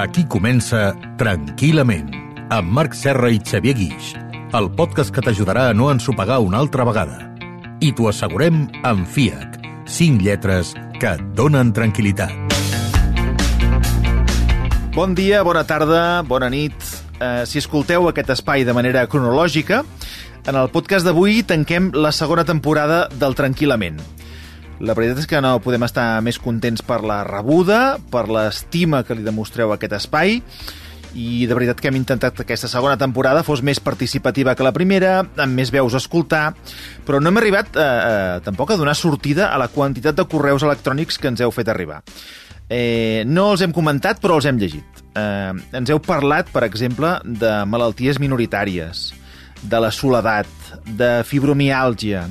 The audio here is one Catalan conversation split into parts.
Aquí comença Tranquil·lament, amb Marc Serra i Xavier Guix, el podcast que t'ajudarà a no ensopegar una altra vegada. I t'ho assegurem amb FIAC, 5 lletres que et donen tranquil·litat. Bon dia, bona tarda, bona nit. Uh, si escolteu aquest espai de manera cronològica, en el podcast d'avui tanquem la segona temporada del Tranquil·lament. La veritat és que no podem estar més contents per la rebuda, per l'estima que li demostreu a aquest espai, i de veritat que hem intentat que aquesta segona temporada fos més participativa que la primera, amb més veus a escoltar, però no hem arribat eh, eh, tampoc a donar sortida a la quantitat de correus electrònics que ens heu fet arribar. Eh, no els hem comentat, però els hem llegit. Eh, ens heu parlat, per exemple, de malalties minoritàries, de la soledat, de fibromiàlgia,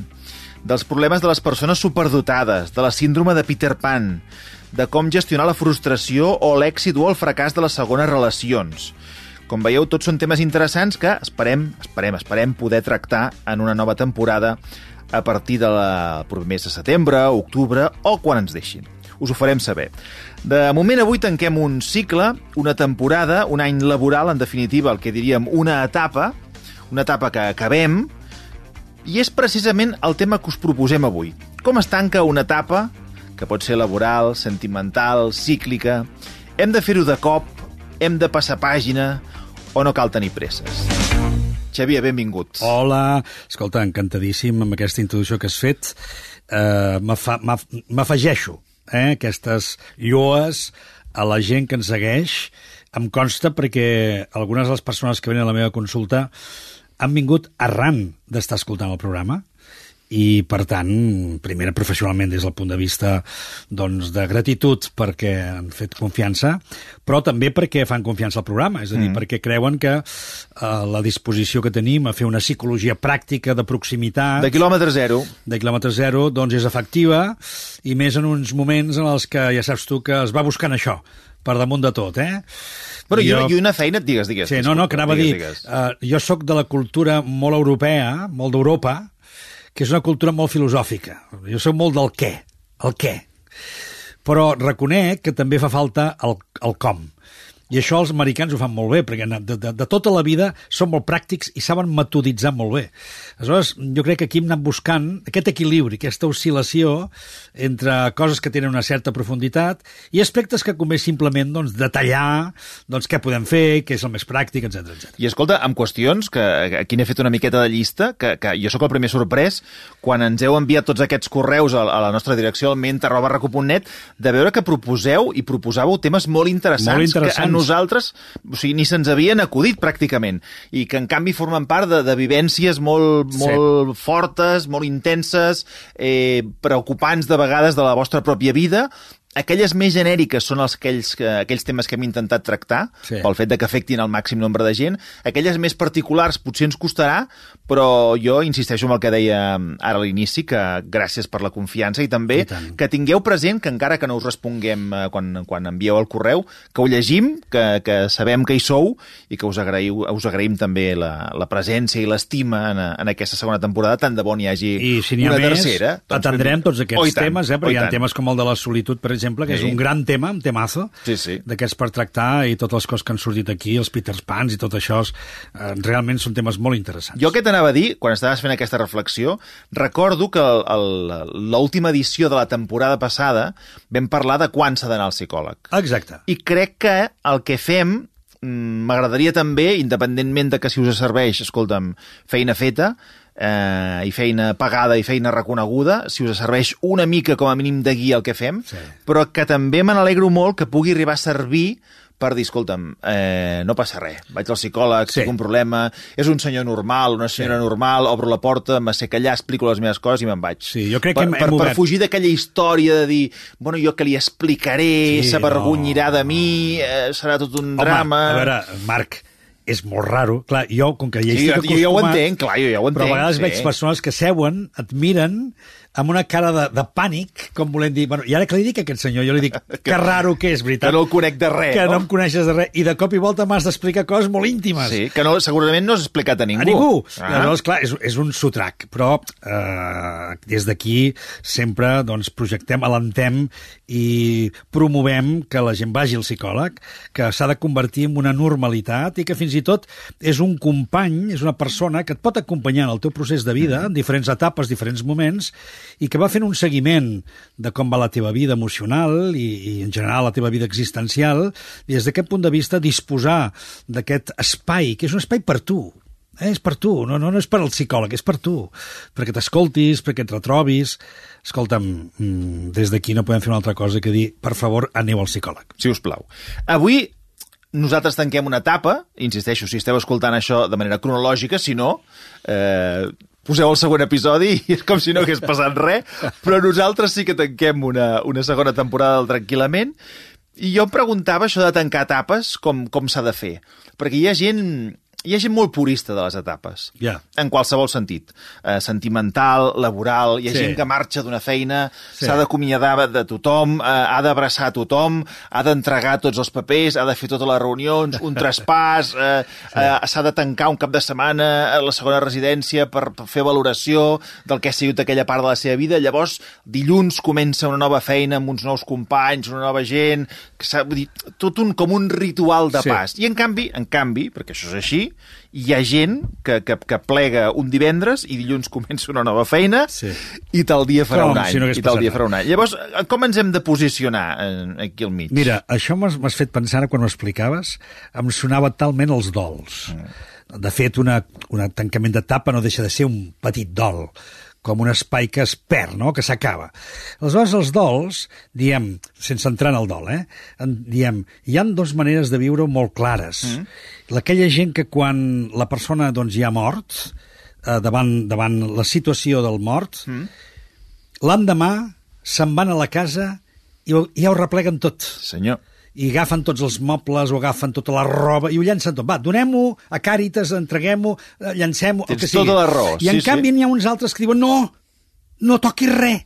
dels problemes de les persones superdotades, de la síndrome de Peter Pan, de com gestionar la frustració o l'èxit o el fracàs de les segones relacions. Com veieu, tots són temes interessants que esperem, esperem, esperem poder tractar en una nova temporada a partir del proper mes de setembre, octubre o quan ens deixin. Us ho farem saber. De moment, avui tanquem un cicle, una temporada, un any laboral, en definitiva, el que diríem una etapa, una etapa que acabem, i és precisament el tema que us proposem avui. Com es tanca una etapa, que pot ser laboral, sentimental, cíclica... Hem de fer-ho de cop, hem de passar pàgina, o no cal tenir presses. Xavier, benvingut. Hola, escolta, encantadíssim amb aquesta introducció que has fet. Uh, M'afegeixo eh, aquestes lloes a la gent que ens segueix. Em consta perquè algunes de les persones que venen a la meva consulta han vingut arran d'estar escoltant el programa i, per tant, primera professionalment des del punt de vista doncs, de gratitud perquè han fet confiança, però també perquè fan confiança al programa, és a dir, mm. perquè creuen que eh, la disposició que tenim a fer una psicologia pràctica de proximitat... De quilòmetre zero. De quilòmetre zero, doncs és efectiva, i més en uns moments en els que ja saps tu que es va buscant això, per damunt de tot, eh? Però jo, i una feina, digues, digues. Sí, no, no, que anava digues, a dir, uh, jo sóc de la cultura molt europea, molt d'Europa, que és una cultura molt filosòfica. Jo soc molt del què, el què. Però reconec que també fa falta el, el com. I això els americans ho fan molt bé, perquè de, de, de tota la vida són molt pràctics i saben metoditzar molt bé. Aleshores, jo crec que aquí hem anat buscant aquest equilibri, aquesta oscil·lació entre coses que tenen una certa profunditat i aspectes que convé simplement doncs, detallar doncs, què podem fer, què és el més pràctic, etc etc. I escolta, amb qüestions, que aquí n'he fet una miqueta de llista, que, que jo sóc el primer sorprès, quan ens heu enviat tots aquests correus a, a la nostra direcció, al ment.recu.net, de veure que proposeu i proposàveu temes molt interessants, molt interessants. que a nosaltres o sigui, ni se'ns havien acudit pràcticament i que en canvi formen part de, de vivències molt, molt sí. fortes, molt intenses, eh, preocupants de vegades de la vostra pròpia vida, aquelles més genèriques són els, aquells, aquells temes que hem intentat tractar, sí. pel fet de que afectin el màxim nombre de gent. Aquelles més particulars potser ens costarà, però jo insisteixo en el que deia ara a l'inici, que gràcies per la confiança i també I que tingueu present que encara que no us responguem eh, quan, quan envieu el correu, que ho llegim, que, que sabem que hi sou i que us, agraïu, us agraïm també la, la presència i l'estima en, en aquesta segona temporada, tant de bon hi hagi I si una ha més, tercera. Doncs, atendrem tots aquests oh, temes, eh? perquè hi ha temes com el de la solitud, per exemple, que sí. és un gran tema, un temazo, sí, sí. d'aquests per tractar i totes les coses que han sortit aquí, els Peter Pans i tot això, eh, realment són temes molt interessants. Jo què t'anava a dir, quan estaves fent aquesta reflexió, recordo que l'última edició de la temporada passada vam parlar de quan s'ha d'anar al psicòleg. Exacte. I crec que el que fem mm, m'agradaria també, independentment de que si us serveix, escolta'm, feina feta, eh, i feina pagada i feina reconeguda, si us serveix una mica com a mínim de guia el que fem, sí. però que també me n'alegro molt que pugui arribar a servir per dir, escolta'm, eh, no passa res, vaig al psicòleg, sí. tinc un problema, és un senyor normal, una senyora sí. normal, obro la porta, m'assec allà, explico les meves coses i me'n vaig. Sí, jo crec per, que hem, per, hem per fugir d'aquella història de dir, bueno, jo que li explicaré, Sí, s'avergonyirà no. de mi, eh, serà tot un Home, drama... a veure, Marc, és molt raro. Clar, jo, com que ja Sí, estic jo, jo ja ho entenc, clar, jo ja ho entenc. però a vegades sí. veig persones que seuen, et miren, amb una cara de, de pànic, com volem dir... Bueno, I ara que li dic a aquest senyor, jo li dic que raro que és, veritat. Que no el conec de res, Que no, no? em coneixes de res. I de cop i volta m'has d'explicar coses molt íntimes. Sí, que no, segurament no has explicat a ningú. A ningú. Ah. Llavors, clar, és, és un sotrac, però eh, des d'aquí sempre doncs, projectem, alentem i promovem que la gent vagi al psicòleg, que s'ha de convertir en una normalitat i que fins i tot és un company, és una persona que et pot acompanyar en el teu procés de vida, en diferents etapes, diferents moments, i que va fent un seguiment de com va la teva vida emocional i, i en general la teva vida existencial, i des d'aquest punt de vista disposar d'aquest espai, que és un espai per tu, Eh, és per tu, no, no, no és per al psicòleg, és per tu, perquè t'escoltis, perquè et retrobis. Escolta'm, mm, des d'aquí no podem fer una altra cosa que dir, per favor, aneu al psicòleg. Si us plau. Avui nosaltres tanquem una etapa, insisteixo, si esteu escoltant això de manera cronològica, si no, eh, poseu el següent episodi i és com si no hagués passat res, però nosaltres sí que tanquem una, una segona temporada del Tranquil·lament i jo em preguntava això de tancar etapes, com, com s'ha de fer. Perquè hi ha gent hi ha gent molt purista de les etapes. Ja. En qualsevol sentit. Eh, sentimental, laboral, hi ha Sí. gent que marxa d'una feina, Sí. s'ha d'acomiadar de tothom, eh, ha d'abraçar tothom, ha d'entregar tots els papers, ha de fer totes les reunions, un traspàs, eh, eh, s'ha de tancar un cap de setmana a la segona residència per, per fer valoració del que ha sigut aquella part de la seva vida. Llavors, dilluns comença una nova feina amb uns nous companys, una nova gent, que vull dir, tot un, com un ritual de Sí. pas. I en canvi, en canvi, perquè això és així, hi ha gent que, que, que plega un divendres i dilluns comença una nova feina Sí. i tal dia farà Com un any. si no I tal dia farà un any. Llavors, eh, com ens hem de posicionar eh, aquí al mig? Mira, això m'has fet pensar, quan ho explicaves, em sonava talment els dols. De fet, una, un tancament d'etapa no deixa de ser un petit dol, com un espai que es perd, no? que s'acaba. Aleshores, els dols, diem, sense entrar en el dol, eh? en, diem, hi han dues maneres de viure molt clares. Mm. Aquella gent que quan la persona doncs, ja ha mort, eh, davant, davant la situació del mort, mm. l'endemà se'n van a la casa i, ho- i ja ho repleguen tot Senyor. I agafen tots els mobles o agafen tota la roba i ho llancen tot. Va, donem-ho a Càritas, entreguem-ho, eh, llancem-ho, el que sigui. tota la raó, I en sí, canvi sí. n'hi ha uns altres que diuen no, no toquis res.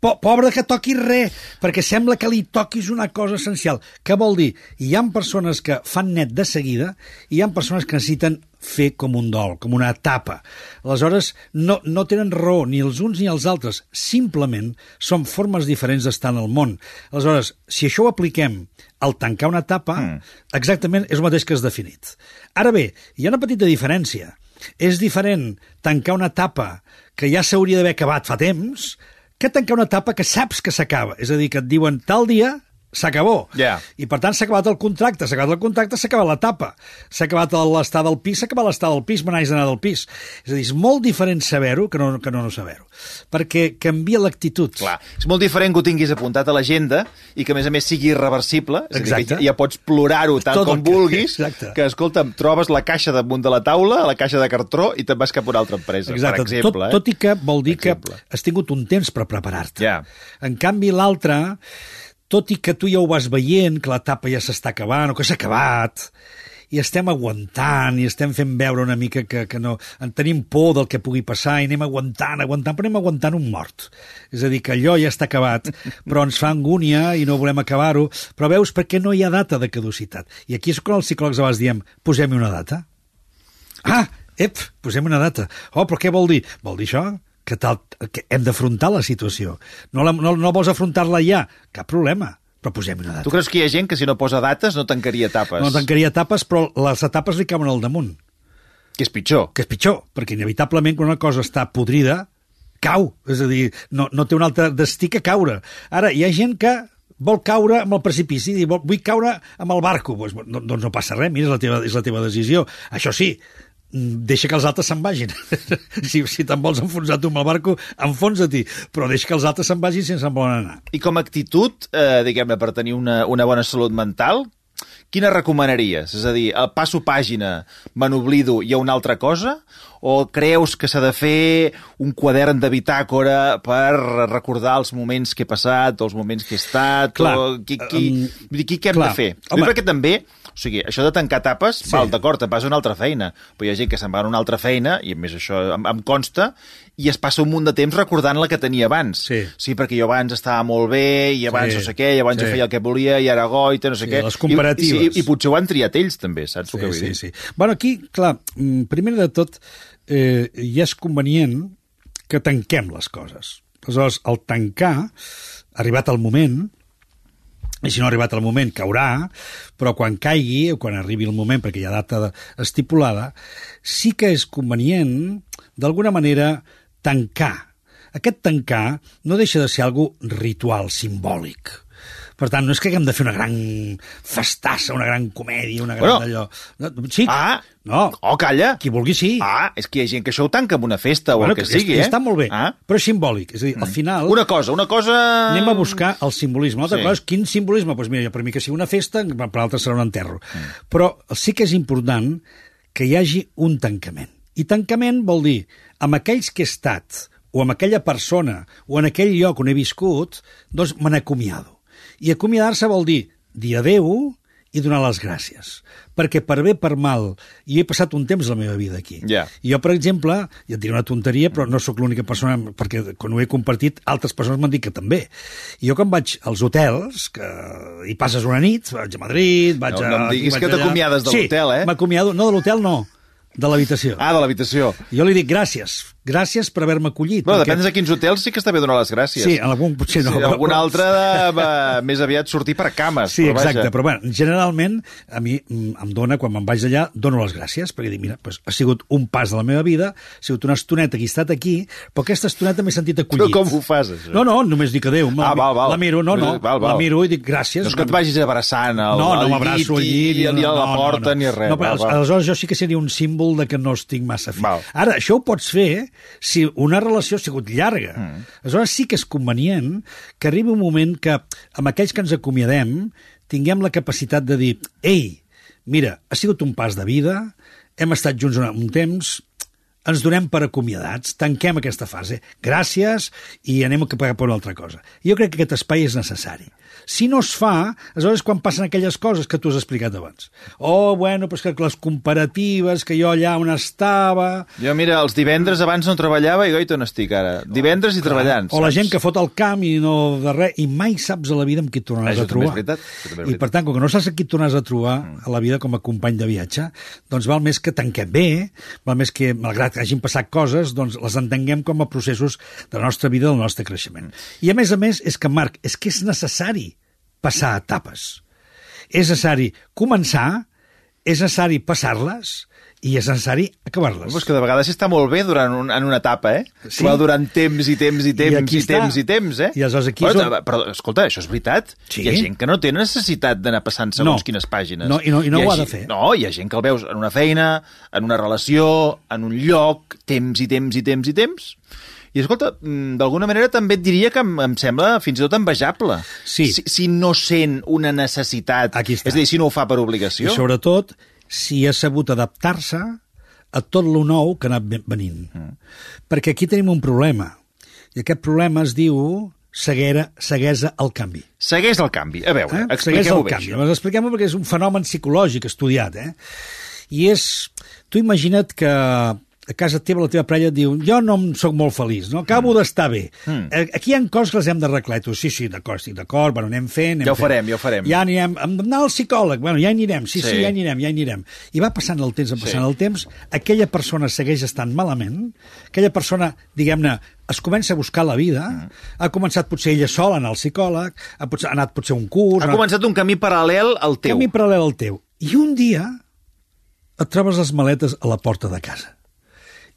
Po pobre que toquis res, perquè sembla que li toquis una cosa essencial. Què vol dir? Hi han persones que fan net de seguida i hi han persones que necessiten fer com un dol, com una etapa. Aleshores, no, no tenen raó ni els uns ni els altres. Simplement són formes diferents d'estar en el món. Aleshores, si això ho apliquem al tancar una etapa, mm. exactament és el mateix que has definit. Ara bé, hi ha una petita diferència. És diferent tancar una etapa que ja s'hauria d'haver acabat fa temps que tancar una etapa que saps que s'acaba. És a dir, que et diuen tal dia s'acabó. Ja. I per tant s'ha acabat el contracte, s'ha acabat el contracte, s'ha acabat l'etapa. S'ha acabat l'estar del pis, s'ha acabat l'estar del pis, me n'haig d'anar del pis. És a dir, és molt diferent saber-ho que no, que no, no saber-ho. Perquè canvia l'actitud. Clar, és molt diferent que ho tinguis apuntat a l'agenda i que, a més a més, sigui irreversible. És a dir, Exacte. que ja pots plorar-ho tant Tot com que- vulguis, Exacte. que, escolta'm, trobes la caixa damunt de la taula, la caixa de cartró, i te'n vas cap a una altra empresa, Exacte. per exemple. tot, tot i que vol dir que exemple. has tingut un temps per preparar-te. Ja. En canvi, l'altre, tot i que tu ja ho vas veient, que l'etapa ja s'està acabant o que s'ha acabat, i estem aguantant i estem fent veure una mica que, que no, en tenim por del que pugui passar i anem aguantant, aguantant, però anem aguantant un mort. És a dir, que allò ja està acabat, però ens fa angúnia i no volem acabar-ho, però veus perquè no hi ha data de caducitat. I aquí és quan els psicòlegs a vegades diem, posem-hi una data. Ah, ep, posem una data. Oh, però què vol dir? Vol dir això? Que, tal, que hem d'afrontar la situació. No, la, no, no vols afrontar-la ja? Cap problema, però posem una data. Tu creus que hi ha gent que si no posa dates no tancaria etapes? No tancaria etapes, però les etapes li caben al damunt, Que és pitjor. que és pitjor, perquè inevitablement quan una cosa està podrida, cau. És a dir, no, no té un altre destí que caure. Ara, hi ha gent que vol caure amb el precipici, vol, vull caure amb el barco. Pues, no, doncs no passa res, mira, és la teva, és la teva decisió. Això sí, deixa que els altres se'n vagin. si si te'n vols enfonsar tu amb el barco, enfonsa-t'hi, però deixa que els altres se'n vagin sense on volen anar. I com a actitud, eh, diguem-ne, per tenir una, una bona salut mental, quina recomanaries? És a dir, el passo pàgina, me n'oblido, hi ha una altra cosa? O creus que s'ha de fer un quadern de bitàcora per recordar els moments que he passat o els moments que he estat? Clar, o qui, qui, um, qui, què hem clar. de fer? Home. Perquè també, o sigui, això de tancar tapes, Sí. sí. val, d'acord, et vas a una altra feina, però hi ha gent que se'n va a una altra feina, i a més això em, em consta, i es passa un munt de temps recordant la que tenia abans. Sí. sí perquè jo abans estava molt bé, i abans Sí, no sé què, i abans sí. jo feia el que volia, i ara goita, no sé Sí, què. les comparatives. I, i, i, potser ho han triat ells, també, saps el que vull sí, dir? sí. Bueno, aquí, clar, mm, primer de tot, eh, ja és convenient que tanquem les coses. Aleshores, al tancar, arribat el moment, i si no ha arribat el moment, caurà, però quan caigui, o quan arribi el moment, perquè hi ha data estipulada, sí que és convenient, d'alguna manera, tancar. Aquest tancar no deixa de ser algo ritual, simbòlic. Per tant, no és que haguem de fer una gran festassa, una gran comèdia, una gran Bueno. allò... No, sí, Ah! no, Oh, calla! qui vulgui sí. Ah, és que hi ha gent que això ho tanca amb una festa o el que és- sigui, eh? Està molt bé, Ah? però és simbòlic. És a dir, al final... Una cosa, una cosa... Anem a buscar el simbolisme. L'altra Sí. cosa és quin simbolisme? Doncs mira, per mi que sigui una festa, per l'altre serà un enterro. Mm. Però sí que és important que hi hagi un tancament. I tancament vol dir, amb aquells que he estat, o amb aquella persona, o en aquell lloc on he viscut, doncs me n'acomiado. I acomiadar-se vol dir dir adeu i donar les gràcies. Perquè per bé, per mal, i he passat un temps de la meva vida aquí. I jo, per exemple, ja et diré una tonteria, però no sóc l'única persona, perquè quan ho he compartit, altres persones m'han dit que també. I jo quan vaig als hotels, que hi passes una nit, vaig a Madrid, vaig No, a... no em diguis que t'acomiades de l'hotel, eh? Sí, m'acomiado, no de l'hotel, no, de l'habitació. Ah, de l'habitació. Jo li dic gràcies, gràcies per haver-me acollit. Bueno, perquè- depèn de quins hotels sí que està bé donar les gràcies. Sí, en algun potser no. Sí, però- algun però- altre de, va, més aviat sortir per cames. Sí, però vaja. exacte, però bueno, generalment a mi mm, em dona, quan me'n vaig d'allà, dono les gràcies, perquè dic, mira, doncs, ha sigut un pas de la meva vida, ha sigut una estoneta que he estat aquí, però aquesta estoneta m'he sentit Però acollit. com ho fas, això? No, no, només dic adéu. Ah, val, val. La miro, no, no, Val, val. la miro i dic gràcies. No és que et vagis abraçant al, no, no m'abraço al llit, i, ni a la no, porta no, no. ni res. No, però, Val, val. aleshores jo sí que seria un símbol de que no estic massa fi. Val. Ara, això ho pots fer si una relació ha sigut llarga. Mm. Aleshores sí que és convenient que arribi un moment que amb aquells que ens acomiadem tinguem la capacitat de dir ei, mira, ha sigut un pas de vida, hem estat junts un, un temps, ens donem per acomiadats, tanquem aquesta fase, gràcies, i anem cap a una altra cosa. Jo crec que aquest espai és necessari. Si no es fa, aleshores quan passen aquelles coses que tu has explicat abans. Oh, bueno, però és que les comparatives, que jo allà on estava... Jo, mira, els divendres abans no treballava i goita on estic ara. Divendres i treballant, O la saps? gent que fot el camp i no de res, i mai saps a la vida amb qui et tornaràs Això a trobar. veritat, I per tant, com que no saps a qui et tornaràs a trobar Mm. a la vida com a company de viatge, doncs val més que tanquem bé, val més que, malgrat que hagin passat coses, doncs les entenguem com a processos de la nostra vida, del nostre creixement. I a més a més, és que, Marc, és que és necessari passar etapes. És necessari començar, és necessari passar-les i és necessari acabar-les. Però és que de vegades està molt bé durant un, en una etapa, eh? Sí. Va durant temps i temps i temps i, i està. temps i temps, eh? I aleshores aquí Però, on- Però, escolta, això és veritat. Sí. Hi ha gent que no té necessitat d'anar passant segons No. quines pàgines. No, i no- i no Hi ho ha de fer. No, hi ha gent que el veus en una feina, en una relació, en un lloc, temps i temps i temps i temps... I escolta, mm, d'alguna manera també et diria que em, em sembla fins i tot envejable. Sí. Si, si no sent una necessitat. Aquí està. És a dir, si no ho fa per obligació. I sobretot, si ha sabut adaptar-se a tot lo nou que ha anat ven- venint. Mm. Perquè aquí tenim un problema. I aquest problema es diu ceguera, ceguesa al canvi. Segueix el canvi. A veure, Eh? Expliquem-ho bé. canvi. això. Expliquem-ho perquè és un fenomen psicològic estudiat. Eh? I és... Tu imagina't que a casa teva la teva parella et diu jo no sóc molt feliç, no? acabo mm. d'estar bé. Mm. Aquí hi ha coses que les hem d'arreglar. Tu, sí, sí, d'acord, estic d'acord, bueno, anem fent... Anem Ja ho fent. farem, ja ho farem. Ja anirem, hem d'anar al psicòleg, bueno, ja hi anirem, sí, sí, Sí. ja hi anirem, ja hi anirem. I va passant el temps, va passant Sí. el temps, aquella persona segueix estant malament, aquella persona, diguem-ne, es comença a buscar la vida, mm. ha començat potser ella sola anar al psicòleg, ha, potser, ha anat potser un curs... Ha començat un camí paral·lel al teu. camí paral·lel al teu. I un dia et trobes les maletes a la porta de casa.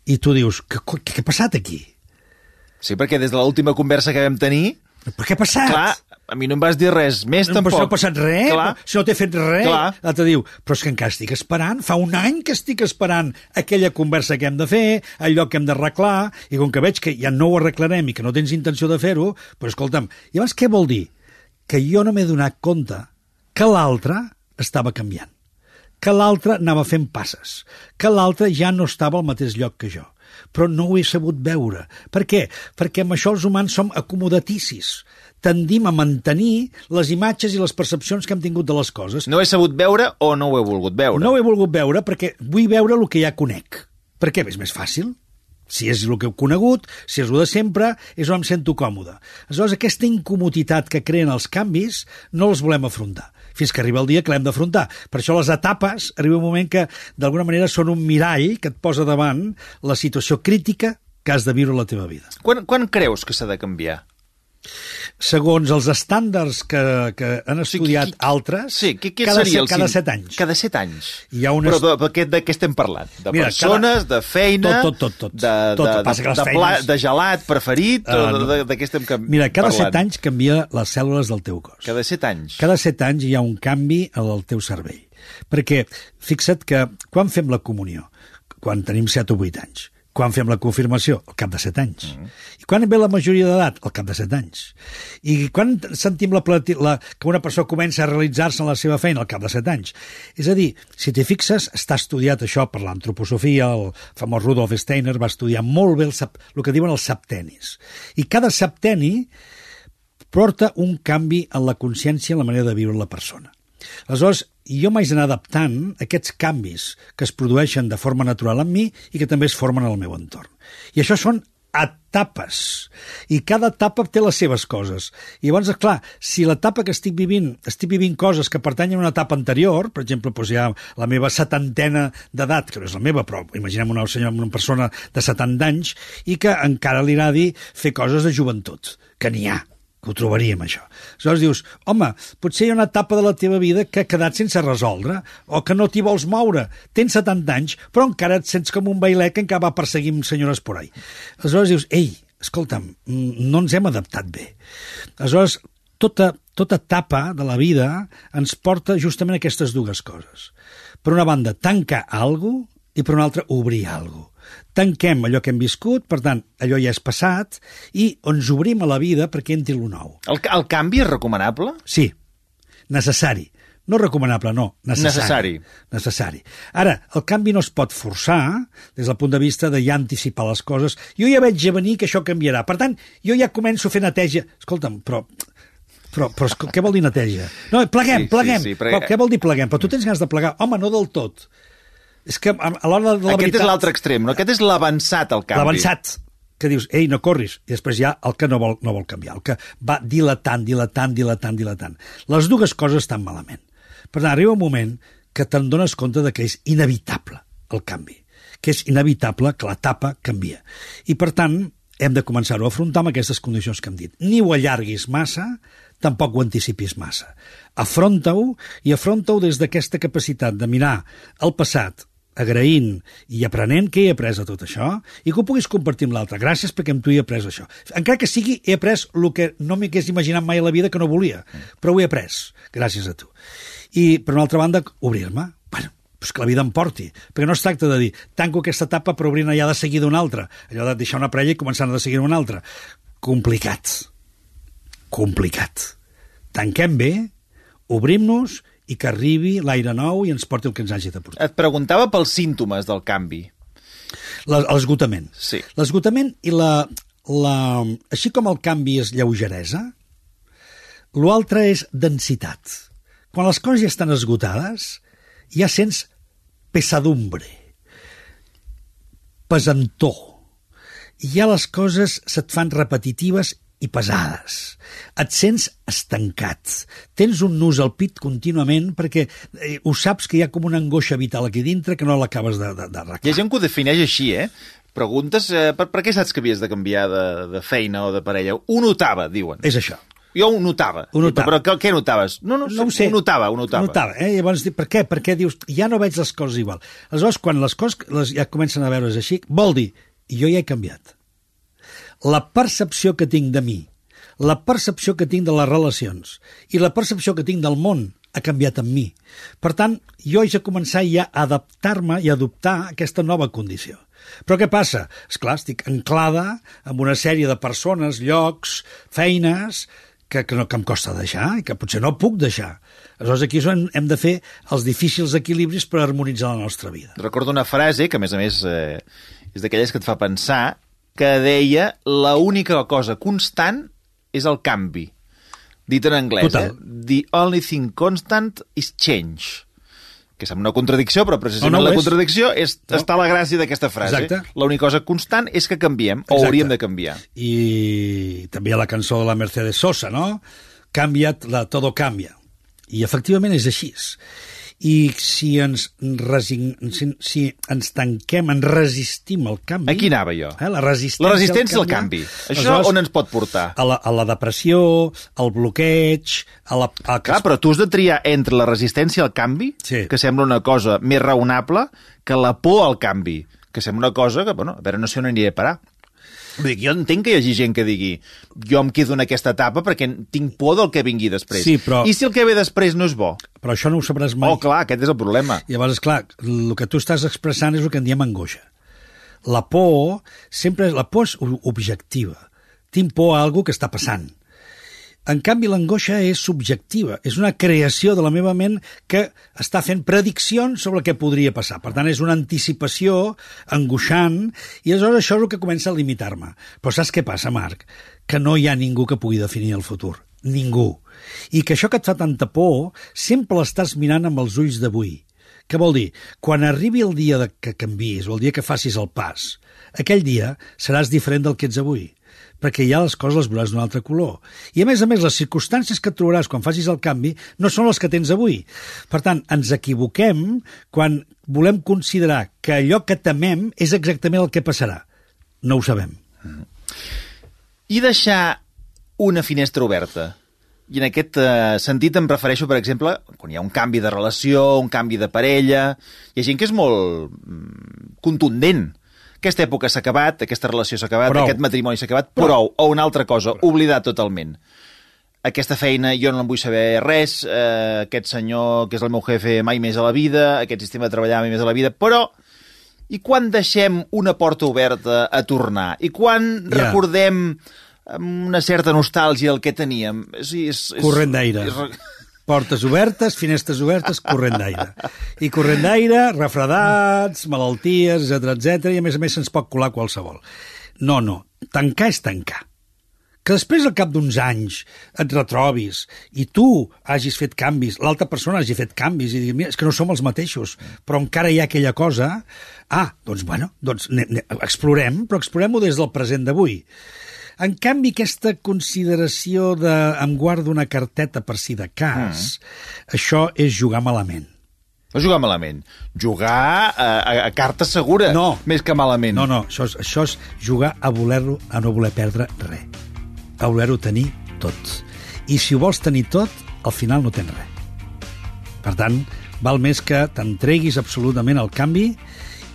I tu dius, què, què, què ha passat aquí? Sí, perquè des de l'última conversa que vam tenir, Però què ha passat? clar, a mi no em vas dir res més, no, tampoc. però si no ha passat res, Clar. si no t'he fet res, l'altre diu, però és que encara estic esperant, fa un any que estic esperant aquella conversa que hem de fer, allò que hem d'arreglar, i com que veig que ja no ho arreglarem i que no tens intenció de fer-ho, però escolta'm, llavors què vol dir? Que jo no m'he donat compte que l'altre estava canviant, que l'altre anava fent passes, que l'altre ja no estava al mateix lloc que jo. Però no ho he sabut veure. Per què? Perquè amb això els humans som acomodaticis. Tendim a mantenir les imatges i les percepcions que hem tingut de les coses. No he sabut veure o no ho he volgut veure? No ho he volgut veure perquè vull veure el que ja conec. Per què? És més fàcil. Si és el que heu conegut, si és el de sempre, és on em sento còmode. Aleshores, aquesta incomoditat que creen els canvis no els volem afrontar fins que arriba el dia que l'hem d'afrontar. Per això les etapes arriba un moment que d'alguna manera són un mirall que et posa davant la situació crítica que has de viure la teva vida. Quan, quan creus que s'ha de canviar? Segons els estàndards que, que han estudiat sí, qui, altres, sí, què, què cada, seria el cada set anys. Cada set anys. Hi ha unes... Però de, de, què, de què estem parlant? De Mira, persones, cada... de feina, tot, tot, tot, tot. de, tot, de, Passa de, de, pla, de gelat preferit, uh, o de, de, de què estem parlant? Mira, cada set anys canvia les cèl·lules del teu cos. Cada set anys? Cada set anys hi ha un canvi al teu cervell. Perquè fixa't que quan fem la comunió, quan tenim 7 o 8 anys, quan fem la confirmació? Al cap de 7 anys. Mm -hmm. I quan ve la majoria d'edat? Al cap de 7 anys. I quan sentim la, la, que una persona comença a realitzar-se en la seva feina? Al cap de 7 anys. És a dir, si t'hi fixes, està estudiat això per l'antroposofia, el famós Rudolf Steiner va estudiar molt bé el, el que diuen els septenis. I cada septeni porta un canvi en la consciència, en la manera de viure la persona. Aleshores, jo m'haig d'anar adaptant a aquests canvis que es produeixen de forma natural en mi i que també es formen al meu entorn. I això són etapes. I cada etapa té les seves coses. I llavors, clar, si l'etapa que estic vivint, estic vivint coses que pertanyen a una etapa anterior, per exemple, doncs ha la meva setantena d'edat, que no és la meva, però imaginem una, senyora, una persona de 70 anys i que encara li agradi fer coses de joventut, que n'hi ha que ho trobaríem, això. Aleshores dius, home, potser hi ha una etapa de la teva vida que ha quedat sense resoldre, o que no t'hi vols moure. Tens 70 anys, però encara et sents com un bailet que encara va perseguint senyores por ahí. Aleshores dius, ei, escolta'm, no ens hem adaptat bé. Aleshores, tota, tota etapa de la vida ens porta justament a aquestes dues coses. Per una banda, tancar alguna i per una altra, obrir alguna tanquem allò que hem viscut, per tant, allò ja és passat, i ens obrim a la vida perquè entri el nou. El, el canvi és recomanable? Sí, necessari. No recomanable, no, Necessari. necessari. Necessari. Ara, el canvi no es pot forçar des del punt de vista de ja anticipar les coses. Jo ja veig a venir que això canviarà. Per tant, jo ja començo a fer neteja. Escolta'm, però però, però què vol dir neteja? No, pleguem, sí, pleguem. Sí, sí, però... però què vol dir pleguem? Però tu tens ganes de plegar. Home, no del tot. És que a, l'hora de la Aquest veritat... és l'altre extrem, no? Aquest és l'avançat, el canvi. L'avançat, que dius, ei, no corris, i després hi ha el que no vol, no vol canviar, el que va dilatant, dilatant, dilatant, dilatant. Les dues coses estan malament. Per tant, arriba un moment que te'n dones compte de que és inevitable el canvi, que és inevitable que l'etapa canvia. I, per tant, hem de començar-ho a afrontar amb aquestes condicions que hem dit. Ni ho allarguis massa, tampoc ho anticipis massa. Afronta-ho i afronta-ho des d'aquesta capacitat de mirar el passat, agraint i aprenent què he après de tot això i que ho puguis compartir amb l'altre. Gràcies perquè amb tu he après això. Encara que sigui, he après el que no m'hi hagués imaginat mai a la vida que no volia, però ho he après, gràcies a tu. I, per una altra banda, obrir-me. Bueno, pues que la vida em porti. Perquè no es tracta de dir, tanco aquesta etapa però obrint ja de seguida una altra. Allò de deixar una prella i començar de seguir una altra. Complicat. Complicat. Tanquem bé, obrim-nos i que arribi l'aire nou i ens porti el que ens hagi de portar. Et preguntava pels símptomes del canvi. L'esgotament. Sí. L'esgotament i la, la... Així com el canvi és lleugeresa, l'altre és densitat. Quan les coses ja estan esgotades, ja sents pesadumbre, pesantor. Ja les coses se't fan repetitives i pesades. Et sents estancat. Tens un nus al pit contínuament perquè eh, ho saps que hi ha com una angoixa vital aquí dintre que no l'acabes d'arreglar. Hi ha gent que ho defineix així, eh? Preguntes eh, per, per què saps que havies de canviar de, de feina o de parella? Ho notava, diuen. És això. Jo ho notava. Ho notava. Però què, què notaves? No, no, no ho sé. Ho notava, ho notava. Ho notava, eh? Llavors, per què? Perquè dius, ja no veig les coses igual. Aleshores, quan les coses les ja comencen a veure's així, vol dir, jo ja he canviat. La percepció que tinc de mi, la percepció que tinc de les relacions i la percepció que tinc del món ha canviat en mi. Per tant, jo haig de començar ja a adaptar-me i a adoptar aquesta nova condició. Però què passa? És clar, estic anclada amb una sèrie de persones, llocs, feines, que, que, no, que em costa deixar i que potser no puc deixar. Aleshores, aquí és on hem de fer els difícils equilibris per harmonitzar la nostra vida. Recordo una frase que, a més a més, eh, és d'aquelles que et fa pensar, que deia la única cosa constant és el canvi. Dit en anglès, Total. eh? The only thing constant is change. Que sembla una contradicció, però precisament No, no la és. contradicció és, No. està la gràcia d'aquesta frase. L'única cosa constant és que canviem, o Exacte. hauríem de canviar. I també hi ha la cançó de la Mercedes Sosa, no? Canviat, la, todo cambia. I efectivament és així. I si ens, resign... si, si ens tanquem, ens resistim al canvi... Aquí anava jo. Eh? La resistència, La resistència al canvi. Això on ens pot portar? A la, a la depressió, al bloqueig, a la... A Clar, però tu has de triar entre la resistència al canvi, Sí. que sembla una cosa més raonable, que la por al canvi, que sembla una cosa que, bueno, a veure, no sé on aniré a parar. Vull dir, jo entenc que hi hagi gent que digui jo em quedo en aquesta etapa perquè tinc por del que vingui després. Sí, però- I si el que ve després no és bo? Però això no ho sabràs mai. Oh, clar, aquest és el problema. Llavors, clar, el que tu estàs expressant és el que en diem angoixa. La por, sempre, la por és objectiva. Tinc por a alguna que està passant. En canvi, l'angoixa és subjectiva. És una creació de la meva ment que està fent prediccions sobre el que podria passar. Per tant, és una anticipació angoixant i aleshores això és el que comença a limitar-me. Però saps què passa, Marc? Que no hi ha ningú que pugui definir el futur. Ningú. I que això que et fa tanta por sempre l'estàs mirant amb els ulls d'avui. Què vol dir? Quan arribi el dia de que canvis o el dia que facis el pas, aquell dia seràs diferent del que ets avui perquè ja les coses les veuràs d'un altre color. I a més a més, les circumstàncies que trobaràs quan facis el canvi no són les que tens avui. Per tant, ens equivoquem quan volem considerar que allò que temem és exactament el que passarà. No ho sabem. I deixar una finestra oberta. I en aquest eh, sentit em refereixo, per exemple, quan hi ha un canvi de relació, un canvi de parella... Hi ha gent que és molt mm, contundent. Aquesta època s'ha acabat, aquesta relació s'ha acabat, Prou. aquest matrimoni s'ha acabat, prou. O una altra cosa, oblidar totalment. Aquesta feina jo no en vull saber res, eh, aquest senyor que és el meu jefe mai més a la vida, aquest sistema de treballar mai més a la vida, però i quan deixem una porta oberta a tornar? I quan Ja. recordem amb una certa nostàlgia el que teníem? És, és, és, Corrent d'aire. és- Portes obertes, finestres obertes, corrent d'aire. I corrent d'aire, refredats, malalties, etc etc i a més a més se'ns pot colar qualsevol. No, no, tancar és tancar. Que després, al cap d'uns anys, et retrobis i tu hagis fet canvis, l'altra persona hagi fet canvis i digui, mira, és que no som els mateixos, però encara hi ha aquella cosa... Ah, doncs, bueno, doncs ne, ne, explorem, però explorem-ho des del present d'avui. En canvi, aquesta consideració de em guardo una carteta per si de cas, mm. això és jugar malament. No jugar malament. Jugar a, a, a carta segura, No. més que malament. No, no, això és, això és jugar a voler-lo, a no voler perdre res. A voler-ho tenir tot. I si ho vols tenir tot, al final no tens res. Per tant, val més que t'entreguis absolutament al canvi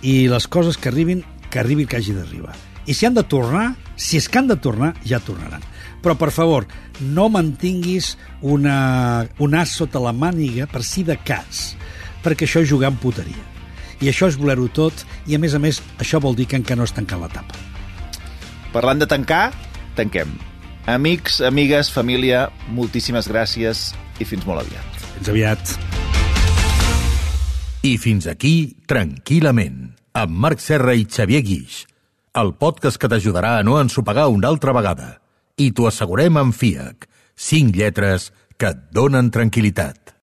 i les coses que arribin, que arribi el que hagi d'arribar. I si han de tornar, si és que han de tornar, ja tornaran. Però, per favor, no mantinguis una, un as sota la màniga per si de cas, perquè això és jugar amb puteria. I això és voler-ho tot, i a més a més, això vol dir que encara no has tancat l'etapa. Parlant de tancar, tanquem. Amics, amigues, família, moltíssimes gràcies i fins molt aviat. Fins aviat. I fins aquí, tranquil·lament, amb Marc Serra i Xavier Guix, el podcast que t'ajudarà a no ensopegar una altra vegada. I t'ho assegurem amb FIAC, cinc lletres que et donen tranquil·litat.